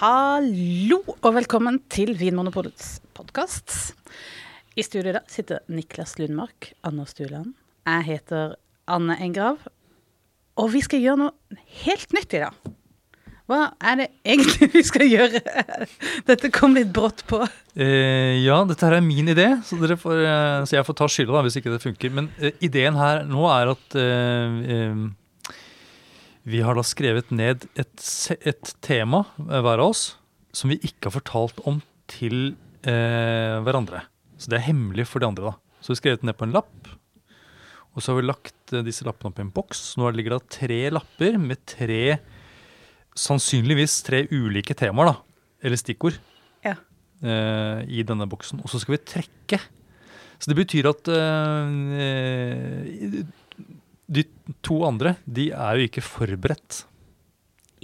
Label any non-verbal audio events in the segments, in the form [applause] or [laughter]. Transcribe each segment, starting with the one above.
Hallo og velkommen til Vinmonopolets podkast. I studio da sitter Niklas Lundmark, Anna Stuland. Jeg heter Anne Engrav. Og vi skal gjøre noe helt nytt i dag. Hva er det egentlig vi skal gjøre? [laughs] Dette kom litt brått på. Eh, ja, dette her er min idé, så, får, eh, så jeg får ta skylda hvis ikke det funker. Men eh, ideen her nå er at eh, eh, vi har da skrevet ned et, et, tema, eh, hver av oss, som vi ikke har fortalt om til hverandre. Så det er hemmelig for de andre. da. Så vi har skrevet ned på en lapp. Og så har vi lagt disse lappene opp i en boks. Nå ligger det tre lapper med tre sannsynligvis tre ulike temaer, da, eller stikkord, ja. eh, i denne boksen. Og så skal vi trekke. Så det betyr at eh, de to andre, de er jo ikke forberedt.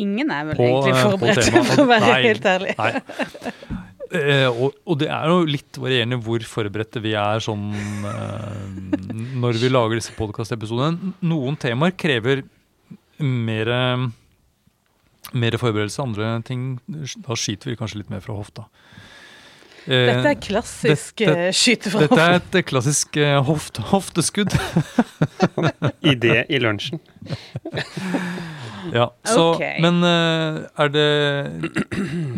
Ingen er vel på, egentlig eh, forberedt, for å være nei, helt ærlig. Nei. Eh, og, og, det er jo litt varierende hvor forberedte vi er sånn eh, når vi lager disse podkastepisodene. Noen temaer krever mer mer forberedelse. Andre ting, da skyter vi kanskje litt mer fra hofta. Eh, dette er klassisk dette, eh, skyte fra. Dette er et klassisk hoft, hofte, hofteskudd. [laughs] Idé i lunsjen. ja, så, okay. Men er det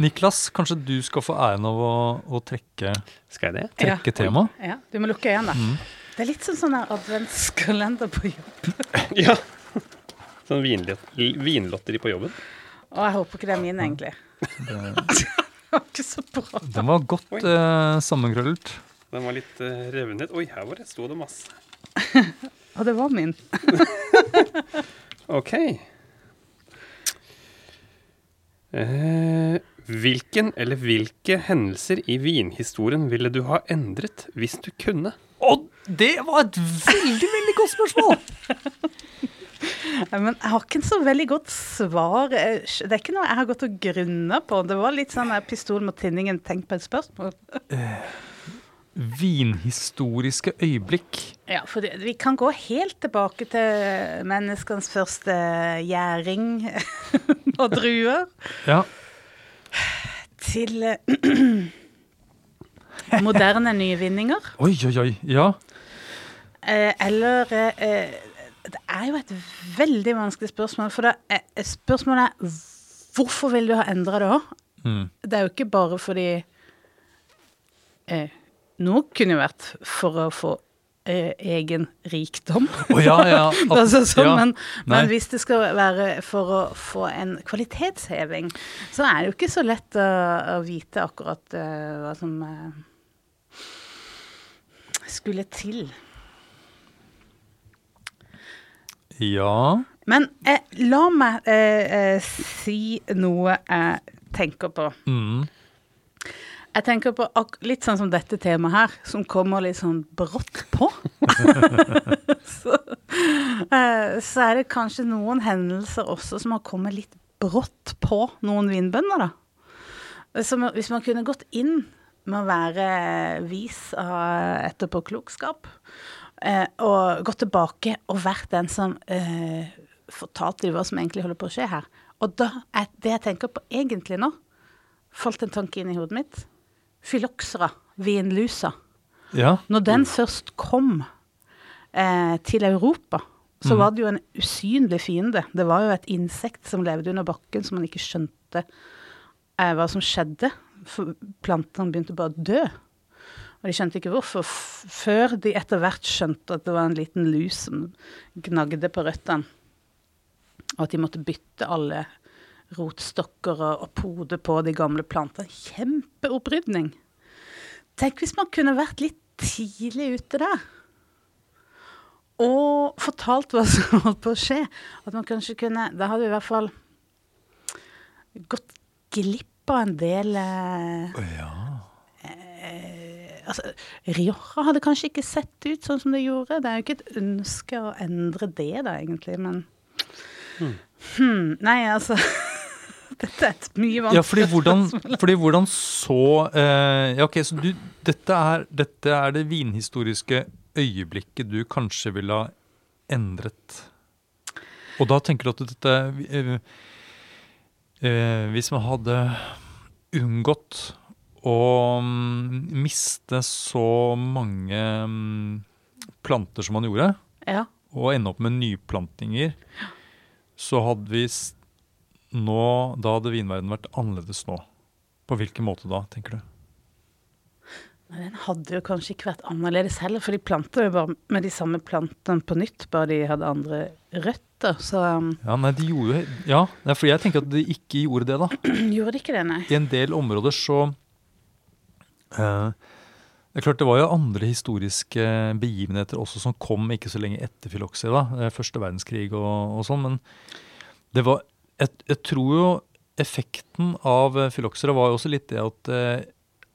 Niklas, kanskje du skal få æren av å, å trekke, skal jeg det? trekke ja. tema? Ja, du må lukke øynene. Mm. Det er litt som sånn adventskalender på jobb. [laughs] ja. Sånn vinlotteri på jobben. Og jeg håper ikke det er min, egentlig. Det [laughs] var ikke så bra. Den var godt uh, sammenkrøllet. Den var litt uh, revnet. Oi, her var det, sto det masse. [laughs] Og det var min. [laughs] OK. Eh, hvilken eller hvilke hendelser i vinhistorien ville du ha endret hvis du kunne? Å, det var et veldig, veldig godt spørsmål! [laughs] Men jeg har ikke en så veldig godt svar. Det er ikke noe jeg har gått og grunna på. Det var litt sånn pistol mot tinningen, tenk på et spørsmål. Uh, [laughs] vinhistoriske øyeblikk. Ja, for det, vi kan gå helt tilbake til menneskenes første gjæring [laughs] og druer. Ja. Til [clears throat] moderne nyvinninger. Oi, oi, oi. Ja. Eh, eller eh, er jo et veldig vanskelig spørsmål. For er, spørsmålet er hvorfor vil du ha endra det òg? Mm. Det er jo ikke bare fordi eh, Noe kunne jo vært for å få eh, egen rikdom. Oh, ja, ja. [laughs] altså, så, ja. Men, men, hvis det skal være for å få en kvalitetsheving, så er det jo ikke så lett å, å vite akkurat uh, hva som uh, skulle til. Ja. Men eh, la meg eh, eh, si noe jeg tenker på. Mm. Jeg tenker på litt sånn som dette temaet her, som kommer litt sånn brått på. [laughs] så, eh, så, er det kanskje noen hendelser også som har kommet litt brått på noen vinbønder, da. Så hvis man kunne gått inn med å være vis av etterpåklokskap, og gått tilbake og vært den som eh, fortalte hva som egentlig holder på å skje her. Og da er det jeg tenker på egentlig nå, falt en tanke inn i hodet mitt. Fyloksera, vinlusa. Ja. Når den først kom eh, til Europa, så mm. var det jo en usynlig fiende. Det var jo et insekt som levde under bakken, som man ikke skjønte eh, hva som skjedde. For plantene begynte bare å dø. Og de skjønte ikke hvorfor, før de etter hvert skjønte at det var en liten lus som gnagde på røttene. Og at de måtte bytte alle rotstokker og pode på de gamle plantene. Kjempeopprydning. Tenk hvis man kunne vært litt tidlig ute der. Og fortalt hva som [laughs] holdt på å skje. At man kanskje kunne Da hadde vi i hvert fall gått glipp av en del eh, ja altså, Rioja hadde kanskje ikke sett ut sånn som det gjorde. Det er jo ikke et ønske å endre det, da, egentlig, men hmm. Hmm, Nei, altså [laughs] Dette er et mye vanskeligere ja, fordi hvordan, fordi hvordan så eh, Ja, ok, så du, dette er, dette er det vinhistoriske øyeblikket du kanskje ville ha endret. Og da tenker du at dette eh, eh, Hvis man hadde unngått å mm, miste så mange mm, planter som man gjorde, Ja. og ende opp med nyplantninger, så hadde vi nå Da hadde vinverdenen vært annerledes nå. På hvilken måte da, tenker du? Men den hadde jo kanskje ikke vært annerledes heller, for de planta jo bare med de samme plantene på nytt, bare de hadde andre røtter. Så um, Ja, nei, de gjorde jo Ja, nei, for jeg tenker at de ikke gjorde det, da. [clears throat] gjorde de ikke det, nei. I en del områder så Det er klart det var jo andre historiske begivenheter også som kom ikke så lenge etter Filoxia, eh, Første verdenskrig og, og sånn. Men det var jeg, jeg tror jo effekten av Filoxia var jo også litt det at eh,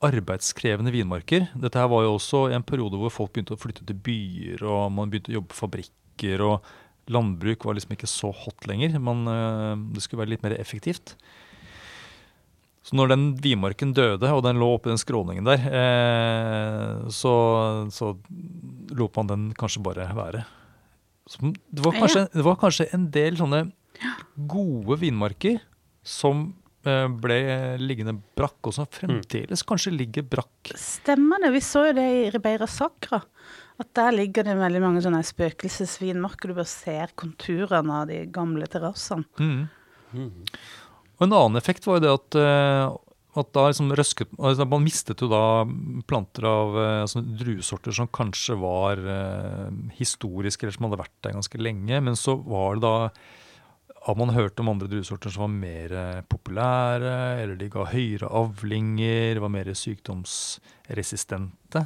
arbeidskrevende vinmarker Dette her var jo også en periode hvor folk begynte å flytte til byer, og man begynte å jobbe på fabrikker. og Landbruk var liksom ikke så hot lenger. Man, eh, det skulle være litt mer effektivt. Så når den vinmarken døde, og den lå oppi den skråningen der, eh, så, så lot man den kanskje bare være. Så det, var kanskje, det var kanskje en del sånne gode vinmarker som eh, ble liggende brakk, og som fremdeles kanskje ligger brakk. Stemmer det. Vi så jo det i Ribeira Sacra. At der ligger det veldig mange sånne spøkelsesvinmarker. Du bare ser konturene av de gamle terrassene. Mm. Og en annen effekt var jo det at, eh, at da liksom røsket, altså man mistet jo da planter av eh, altså druesorter som kanskje var eh, historiske, eller som hadde vært der ganske lenge. Men så var det da har man hørt om andre druesorter som var mer populære, eller de ga høyere avlinger, var mer sykdomsresistente.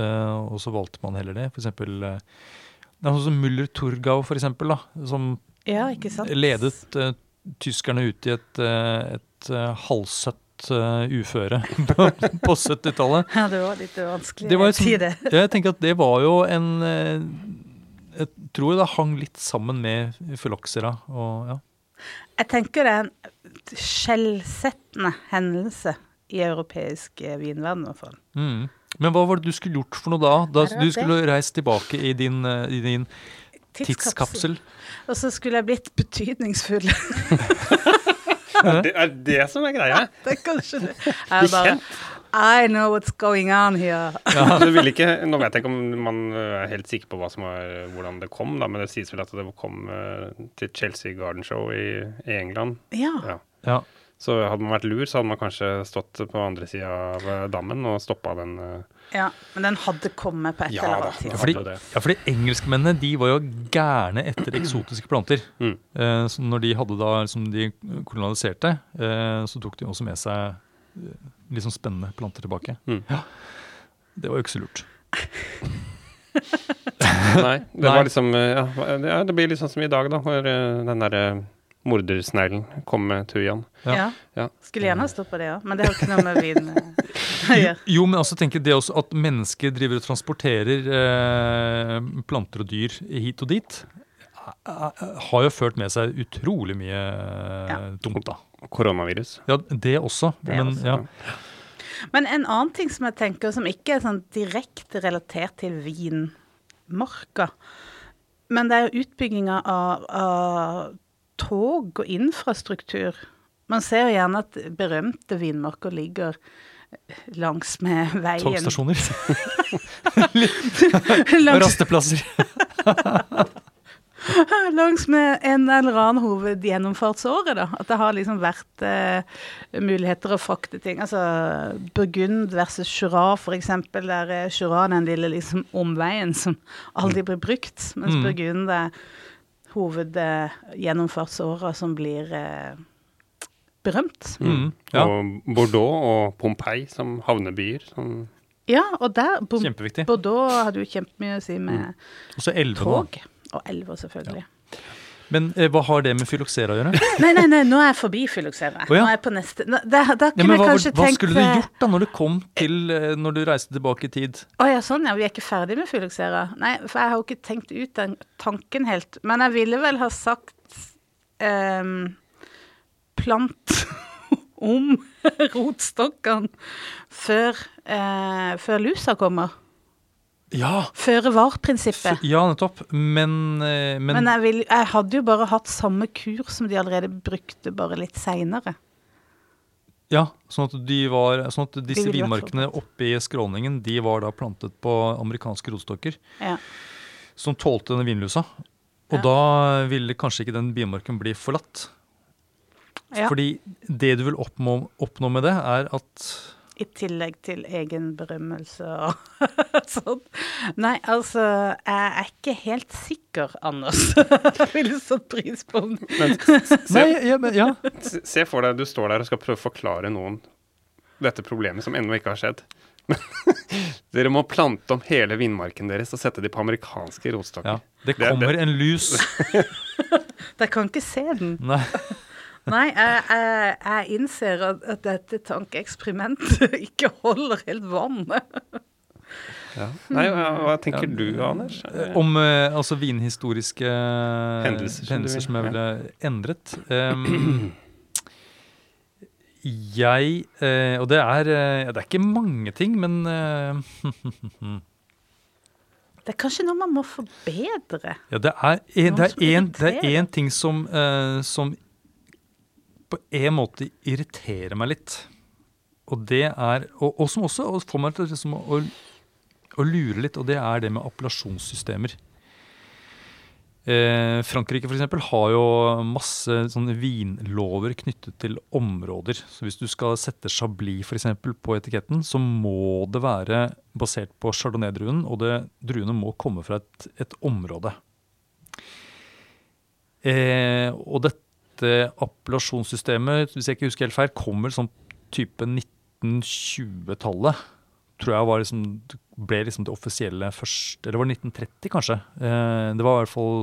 Og så valgte man heller det. For eksempel det er sånn som Müller-Turgau, for eksempel, da, som Ja, ledet eh, tyskerne ut i et, eh, et eh, halvsøtt eh, uføre [laughs] på, på 70-tallet. Ja, det var litt vanskelig Det var å et si det. [laughs] Jeg tenker at det var jo en Jeg tror det hang litt sammen med Phylloxera. Ja. Jeg tenker det er en skjellsettende hendelse i europeisk vinverden, i hvert fall. mm. Men hva var det du skulle gjort for noe da? da du skulle reist tilbake i din, i din tidskapsel? Og så skulle jeg blitt betydningsfull. [laughs] Det er det som er greia. det er kanskje det. Jeg bare I know what's going on here. [laughs] Du vil ikke, nå vet jeg ikke om man øh, er helt sikker på hva som var, hvordan det kom, da, men det sies vel at det kom øh, til Chelsea Garden Show i, i England. Ja. Ja. Ja. Så hadde man vært lur, så hadde man kanskje stått på andre sida av øh, dammen og stoppa den. Ja. Men den hadde kommet på et Ja eller annet ja. tidspunkt. Fordi, ja, fordi engelskmennene de var jo gærne etter eksotiske planter. Mm. Eh, så når de hadde da, liksom de kolonialiserte, eh, så tok de også med seg eh, sånn spennende planter tilbake. Mm. Ja. Det var jo ikke så lurt. [laughs] Nei, det Nei. var liksom øh, ja, det- ja, det blir litt sånn som i dag, da, hvor øh, den derre mordersneglen kom med tujaen. Ja. Ja. Ja. Skulle gjerne ha stått på det òg, men det har ikke noe med vin eh, å gjøre. [laughs] Jo, men altså tenker det også at mennesker driver og transporterer eh, planter og dyr hit og dit, eh, eh, har jo ført med seg utrolig mye eh, Ja. dumt, da. Koronavirus. Ja, det også. Det men også, ja. Men en annen ting som jeg tenker som ikke er sånn direkte relatert til vinmarka, men det er jo utbygginga av, av tog og infrastruktur. Man ser gjerne at berømte vinmarker ligger langs med veien. Togstasjoner. [laughs] langs, Rasteplasser. [laughs] langs med en eller annen hovedgjennomfartsåre, da. At det har liksom vært eh, muligheter å frakte ting. Altså Burgund versus Jura, eksempel. Der er Jura den lille liksom omveien som aldri blir brukt. Mens Mm. Burgund er hovedgjennomfartsåra som blir eh, berømt. Mm, ja. Og Bordeaux og Pompeii som havnebyer. Som, Ja, og der Bo- Bordeaux hadde jo kjempemye å si med mm. så elve, tog. Og elver, selvfølgelig. Men eh, hva har det med fyloksera å gjøre? [laughs] Nei, nei, nei, nå er jeg forbi Fyloxera. Oh, ja. Nå er jeg på neste Da, da da Ja, men hva, hva tenkt skulle du eh, gjort da når du kom til eh, Når du reiste tilbake i tid? Å ja, sånn ja. Vi er ikke ferdig med Fyloxera. Nei, for jeg har jo ikke tenkt ut den tanken helt. Men jeg ville vel ha sagt um, plant [laughs] om rotstokkene før, eh, før lusa kommer. Ja! Føre var-prinsippet. Ja, nettopp. Men, eh, men, Men jeg, vil, jeg hadde jo bare hatt samme kur som de allerede brukte, bare litt seinere. Ja, sånn at, de var, sånn at disse vinmarkene oppe i skråningen de var da plantet på amerikanske rotstokker Ja. som tålte denne vinlusa. Og Ja. da ville kanskje ikke den vinmarken bli forlatt. ja. Fordi det du vil oppnå, oppnå med det, er at I tillegg til egen berømmelse og [laughs] sånn. Nei, altså, jeg er ikke helt sikker, Anders. [laughs] Jeg ville satt pris på den. Men [laughs] Nei, ja, men, ja. se- se for deg du står der og skal prøve å forklare noen dette problemet som ennå ikke har skjedd. Dere må plante om hele vindmarken deres og sette de på amerikanske rotstokker. ja. Det Det- kommer en lus. Dere kan ikke se den. Nei. Nei, jeg, jeg, jeg innser at, at dette tankeeksperimentet [laughs] ikke holder helt vann. Ja. Nei, hva, tenker du, Anders? Om eh, altså vinhistoriske Hendelser som hendelser som jeg ville endret. Um, jeg eh, Og det er, eh, det er ikke mange ting, men eh, [laughs] Det er kanskje noe man må forbedre. ja, det er er er en ting som, eh, som på en måte irriterer meg litt. Og det er Og, og som også får meg til liksom å, å lure litt, og det er det med appellasjonssystemer. Eh, Frankrike eksempel, har jo masse sånne vinlover knyttet til områder. Så hvis du skal sette Chablis for eksempel, på etiketten, så må det være basert på chardonnay-druen, og det, druene må komme fra et, et område. Eh, og dette appellasjonssystemet, hvis jeg ikke husker helt feil, kommer sånn type 1920-tallet. Tror jeg var liksom, ble liksom det offisielle først Eller var det 1930, kanskje? Eh, det var i hvert fall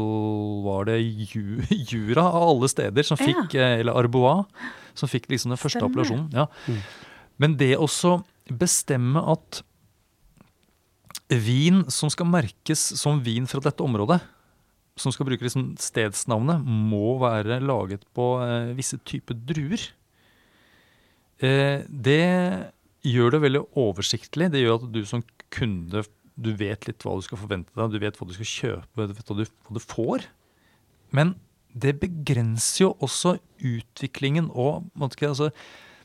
var det Ju, Jura av alle steder som fikk, ja. eller Arbois, som fikk liksom den første Stemmer. appellasjonen. Ja. Mm. Men det også bestemme at vin som skal merkes som vin fra dette området, som skal bruke liksom stedsnavnet, må være laget på eh, visse typer druer. Eh, det gjør det veldig oversiktlig. Det gjør at du som kunde du vet litt hva du skal forvente deg, du vet hva du skal kjøpe, du vet hva du, hva du får. Men det begrenser jo også utviklingen og altså,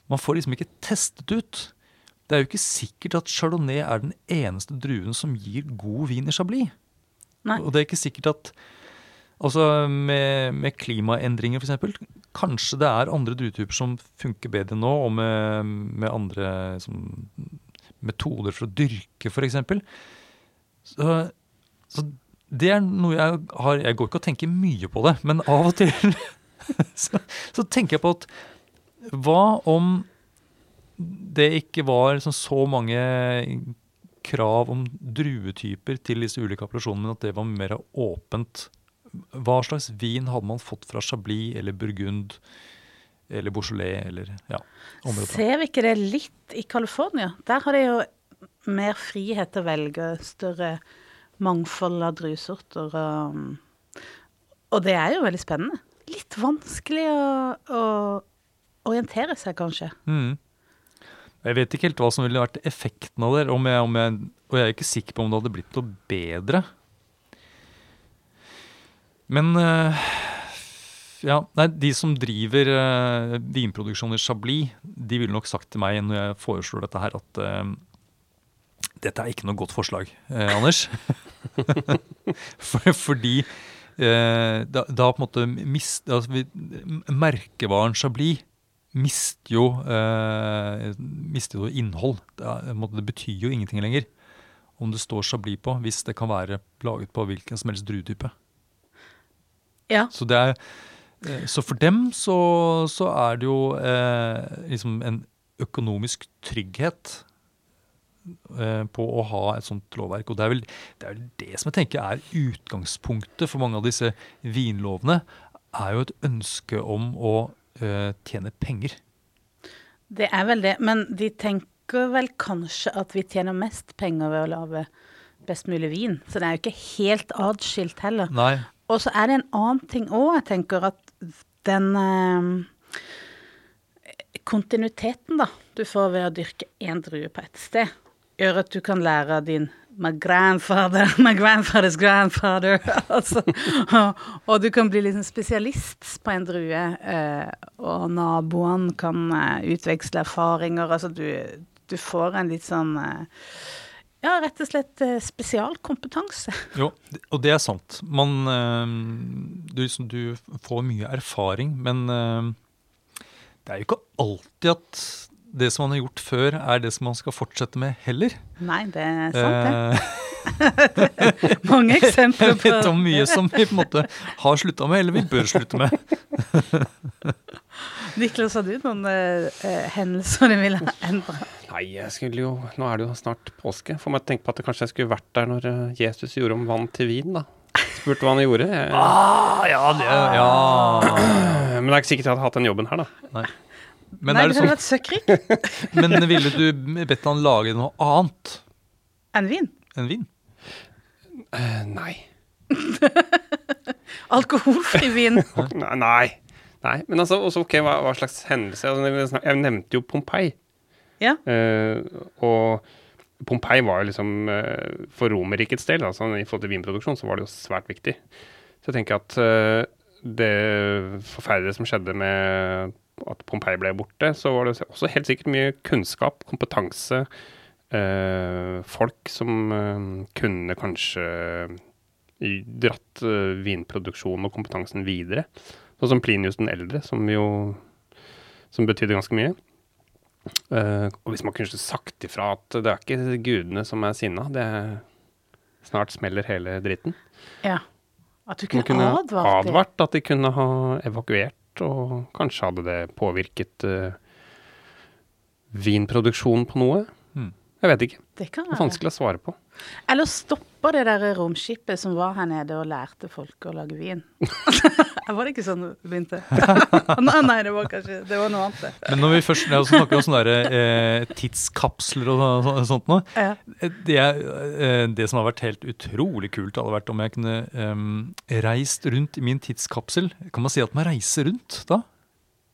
Man får liksom ikke testet ut. Det er jo ikke sikkert at chardonnay er den eneste druen som gir god vin i Chablis. Nei. Og det er ikke sikkert at Altså med, med klimaendringer f.eks. Kanskje det er andre druetyper som funker bedre nå, og med, med andre som, metoder for å dyrke f.eks. Så, så det er noe jeg har Jeg går ikke og tenker mye på det, men av og til [laughs] så, så tenker jeg på at hva om det ikke var liksom så mange krav om druetyper til disse ulike appellasjonene, men at det var mer åpent. Hva slags vin hadde man fått fra Chablis eller Burgund eller Beaujolais eller ja, området? Ser vi ikke det litt i California? Der har de jo mer frihet til å velge større mangfold av druesorter. Og, og det er jo veldig spennende. Litt vanskelig å, å orientere seg, kanskje. Mm. Jeg vet ikke helt hva som ville vært effekten av det, om jeg, om jeg, og jeg er ikke sikker på om det hadde blitt noe bedre. Men eh, ja, nei, de som driver uh, vinproduksjon i Chablis, de ville nok sagt til meg når jeg foreslår dette her, at uh, dette er ikke noe godt forslag, eh, Anders. [laughs] For, fordi uh, da, da på en måte mist, altså, vi, merkevaren Chablis mister jo, mister jo innhold. Det, det betyr jo ingenting lenger om det står Chablis på, hvis det kan være laget på hvilken som helst druetype. Ja. Så, det er, eh, så for dem så, så er det jo eh, liksom en økonomisk trygghet eh, på å ha et sånt lovverk. Og det er, vel, det er vel det som jeg tenker er utgangspunktet for mange av disse vinlovene. Er jo et ønske om å eh, tjene penger. Det er vel det, men de tenker vel kanskje at vi tjener mest penger ved å lage best mulig vin. Så det er jo ikke helt atskilt heller. Nei. Og så er det en annen ting òg. Jeg tenker at den eh, kontinuiteten da, du får ved å dyrke én drue på ett sted, gjør at du kan lære av din My grandfather, [laughs] my grandfather's grandfather. [laughs] altså, og, og du kan bli liksom spesialist på en drue, eh, og naboene kan eh, utveksle erfaringer. Altså du, du får en litt sånn eh, Ja, rett og slett eh, spesialkompetanse. [laughs] Jo, og det er sant. Man eh, du, du får mye erfaring, men eh, det er jo ikke alltid at det som man har gjort før, er det som man skal fortsette med heller. Nei, det er sant, det. [laughs] Mange eksempler [laughs] Jeg på vet om mye som vi på en måte har slutta med, eller vi bør slutte med. Niklas, har du noen eh, hendelser du ville ha endra? Nei, jeg skulle jo Nå er det jo snart påske. Får meg tenke på at det kanskje jeg skulle vært der når eh, Jesus gjorde om vann til vin, da. Spurte hva han gjorde. Jeg, [laughs] Ah, ja, det, ja. Men det er ikke sikkert jeg hadde hatt den jobben her, da. Nei. Men, Nei, er du det hadde sånn, vært søkkrik [laughs] men ville du bedt han lage noe annet enn vin. enn vin? Uh, nei. [laughs] Alkoholfri vin. Nei. Nei. Men altså, også, ok, hva, hva slags hendelse? Altså, jeg nevnte jo Pompeii. Ja. Uh, og Pompeii var jo liksom uh, For Romerrikets del, altså, i forhold til vinproduksjon, så var det jo svært viktig. Så jeg tenker at uh, det forferdelige som skjedde med at Pompeii ble borte, så var det også helt sikkert mye kunnskap, kompetanse, folk som kunne kanskje dratt vinproduksjonen og kompetansen videre. Sånn som Plinius den eldre, som jo som betydde ganske mye. Uh, og hvis man kunne sagt ifra at det er ikke gudene som er sinna, det er snart smeller hele dritten. Ja. At du kunne, kunne advart advart at de kunne ha evakuert, og kanskje hadde det påvirket uh, vinproduksjonen på noe. Jeg vet ikke. Det kan Det er vanskelig å svare på. Eller stoppa det der romskipet som var her nede og lærte folk å lage vin. [laughs] [laughs] var det ikke sånn det begynte? [laughs] nei, nei, det var kanskje Det var noe annet, det. Men når vi først snakker om sånne der, eh, tidskapsler og så, så, sånt noe Ja. det, eh, det som har vært helt utrolig kult, hadde vært om jeg kunne eh, reist rundt i min tidskapsel. Kan man si at man reiser rundt da?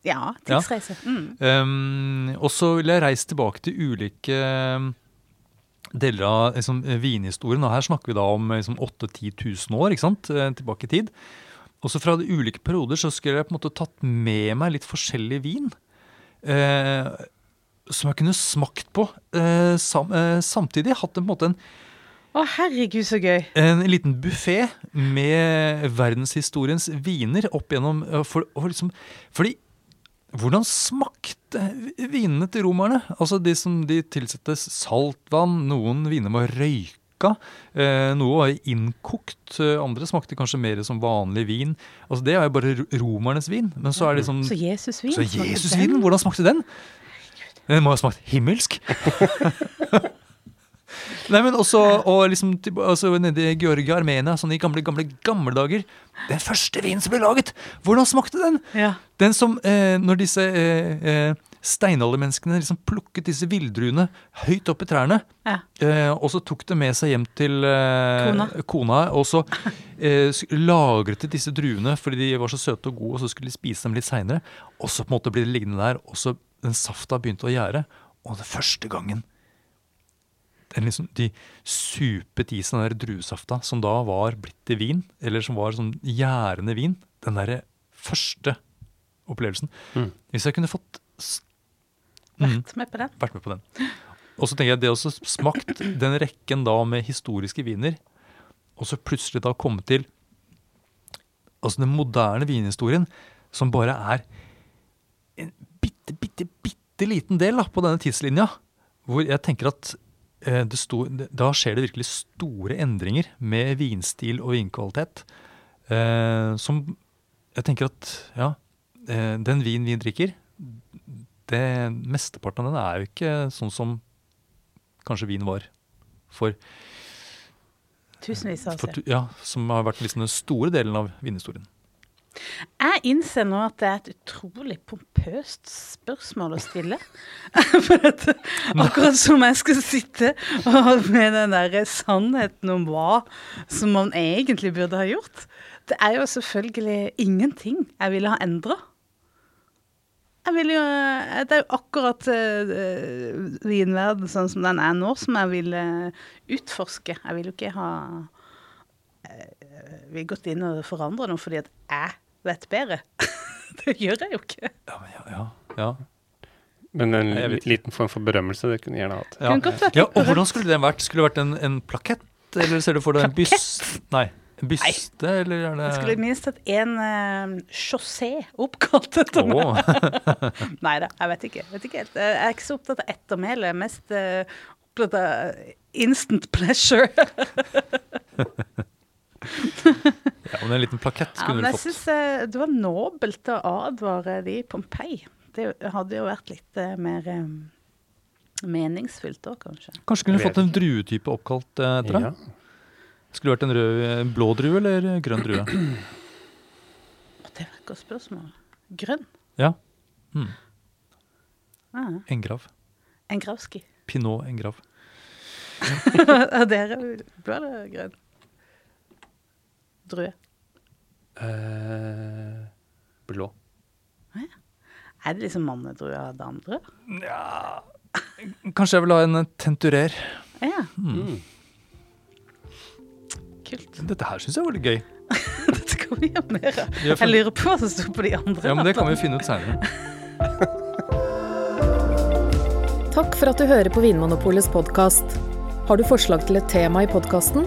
Ja, tidsreise. Mm. Um, og så vil jeg reise tilbake til ulike um, deler av liksom, vinhistorien. Og her snakker vi da om liksom, 8000-10 000 år ikke sant? eh, tilbake i tid. Også fra de ulike perioder så skulle jeg på en måte tatt med meg litt forskjellig vin. Eh, som jeg kunne smakt på eh, sam, eh, samtidig. Hatt en, på en måte en, Å, herregud, så gøy. en liten buffé med verdenshistoriens viner opp gjennom eh, for, for liksom, Fordi hvordan smakte vinene til romerne? Altså De som de tilsettes saltvann, noen viner var røyka. Eh, noe var innkokt, eh, andre smakte kanskje mer som vanlig vin. Altså Det er jo bare romernes vin. Men så er det liksom Så Jesusvin. Så Jesusvinen, hvordan smakte den? Den må ha smakt himmelsk. [laughs] Nei, men også og liksom, til- altså, nede i Georgia, Armenia, sånn i gamle, gamle, gamle dager. Den første vinen som ble laget, hvordan smakte den? Ja. Den som, eh, når disse eh, eh, steinaldermenneskene liksom plukket disse villdruene høyt opp i trærne, ja. eh, og så tok det med seg hjem til eh, Kona. kona, og så eh, lagret de disse druene fordi de var så søte og gode, og så skulle de spise dem litt seinere. Og så på en måte ble de liggende der, og så den safta begynte å gjære. Og det første gangen den liksom, de supet i seg den der druesafta som da var blitt til vin, eller som var sånn gjærende vin. Den derre første opplevelsen. Mm. Hvis jeg kunne fått mm, Vært med på den. vært med på den. Og så tenker jeg det også smakt den rekken da med historiske viner, og så plutselig da komme til altså den moderne vinhistorien, som bare er en bitte, bitte, bitte liten del da, på denne tidslinja, hvor jeg tenker at det sto, da skjer det virkelig store endringer med vinstil og vinkvalitet, eh, som jeg tenker at ja, eh, den vin vi drikker, det mesteparten av den er jo ikke sånn som kanskje vin var for, Tusenvis av år siden. ja, som har vært liksom den store delen av vinhistorien. Jeg innser nå at det er et utrolig pompøst spørsmål å stille. [laughs] For at, akkurat som jeg skal sitte og med den der sannheten om hva som man egentlig burde ha gjort. Det er jo selvfølgelig ingenting jeg ville ha endra. Jo eh, Det er jo akkurat uh, vinverden sånn som den er nå, som jeg vil uh, utforske. Jeg vil jo ikke ha uh, Vi har gått inn og forandra noe fordi at jeg vet bedre. [laughs] det gjør jeg jo ikke. Ja, men ja, ja, ja. Men en Nei, liten form for berømmelse, det kunne gjerne hatt. Ja. Ja, og hvordan skulle den vært? Skulle det vært en, en plakett, eller ser du for deg en byst? Nei, en byste, eller er det Jeg skulle minst hatt en uh, oppkalt etter meg. Åh. [laughs] Nei da, jeg vet ikke. vet ikke helt. Jeg er ikke så opptatt av ettermæle. Mest uh, opptatt av instant pleasure. [laughs] Ja, men en liten plakett Ja, skulle men du jeg synes syns det var nobelt å advare de i Pompeii. Det hadde jo vært litt eh, mer eh, meningsfylt da, kanskje. Kanskje kunne du fått en druetype oppkalt eh, etter deg? Ja. Skulle det vært en rød, eh, blå drue eller grønn drue? [clears throat] Det var et godt spørsmål. Grønn? Ja. Mm. Ah, Engrav. Engravski. Pinot engrav. Og dere blå eller grønn? Drue. Eh, blå. Er det liksom mannedrue av det andre? Kanskje jeg vil ha en tenturer. Ja, Mm. kult. Dette her syns jeg var litt gøy. [laughs] Dette kan vi gjøre mer av. Jeg lurer på hva som sto på de andre. Ja, men Det kan vi finne ut seinere. Takk for at du hører på Vinmonopolets podkast. Har du forslag til et tema i podkasten?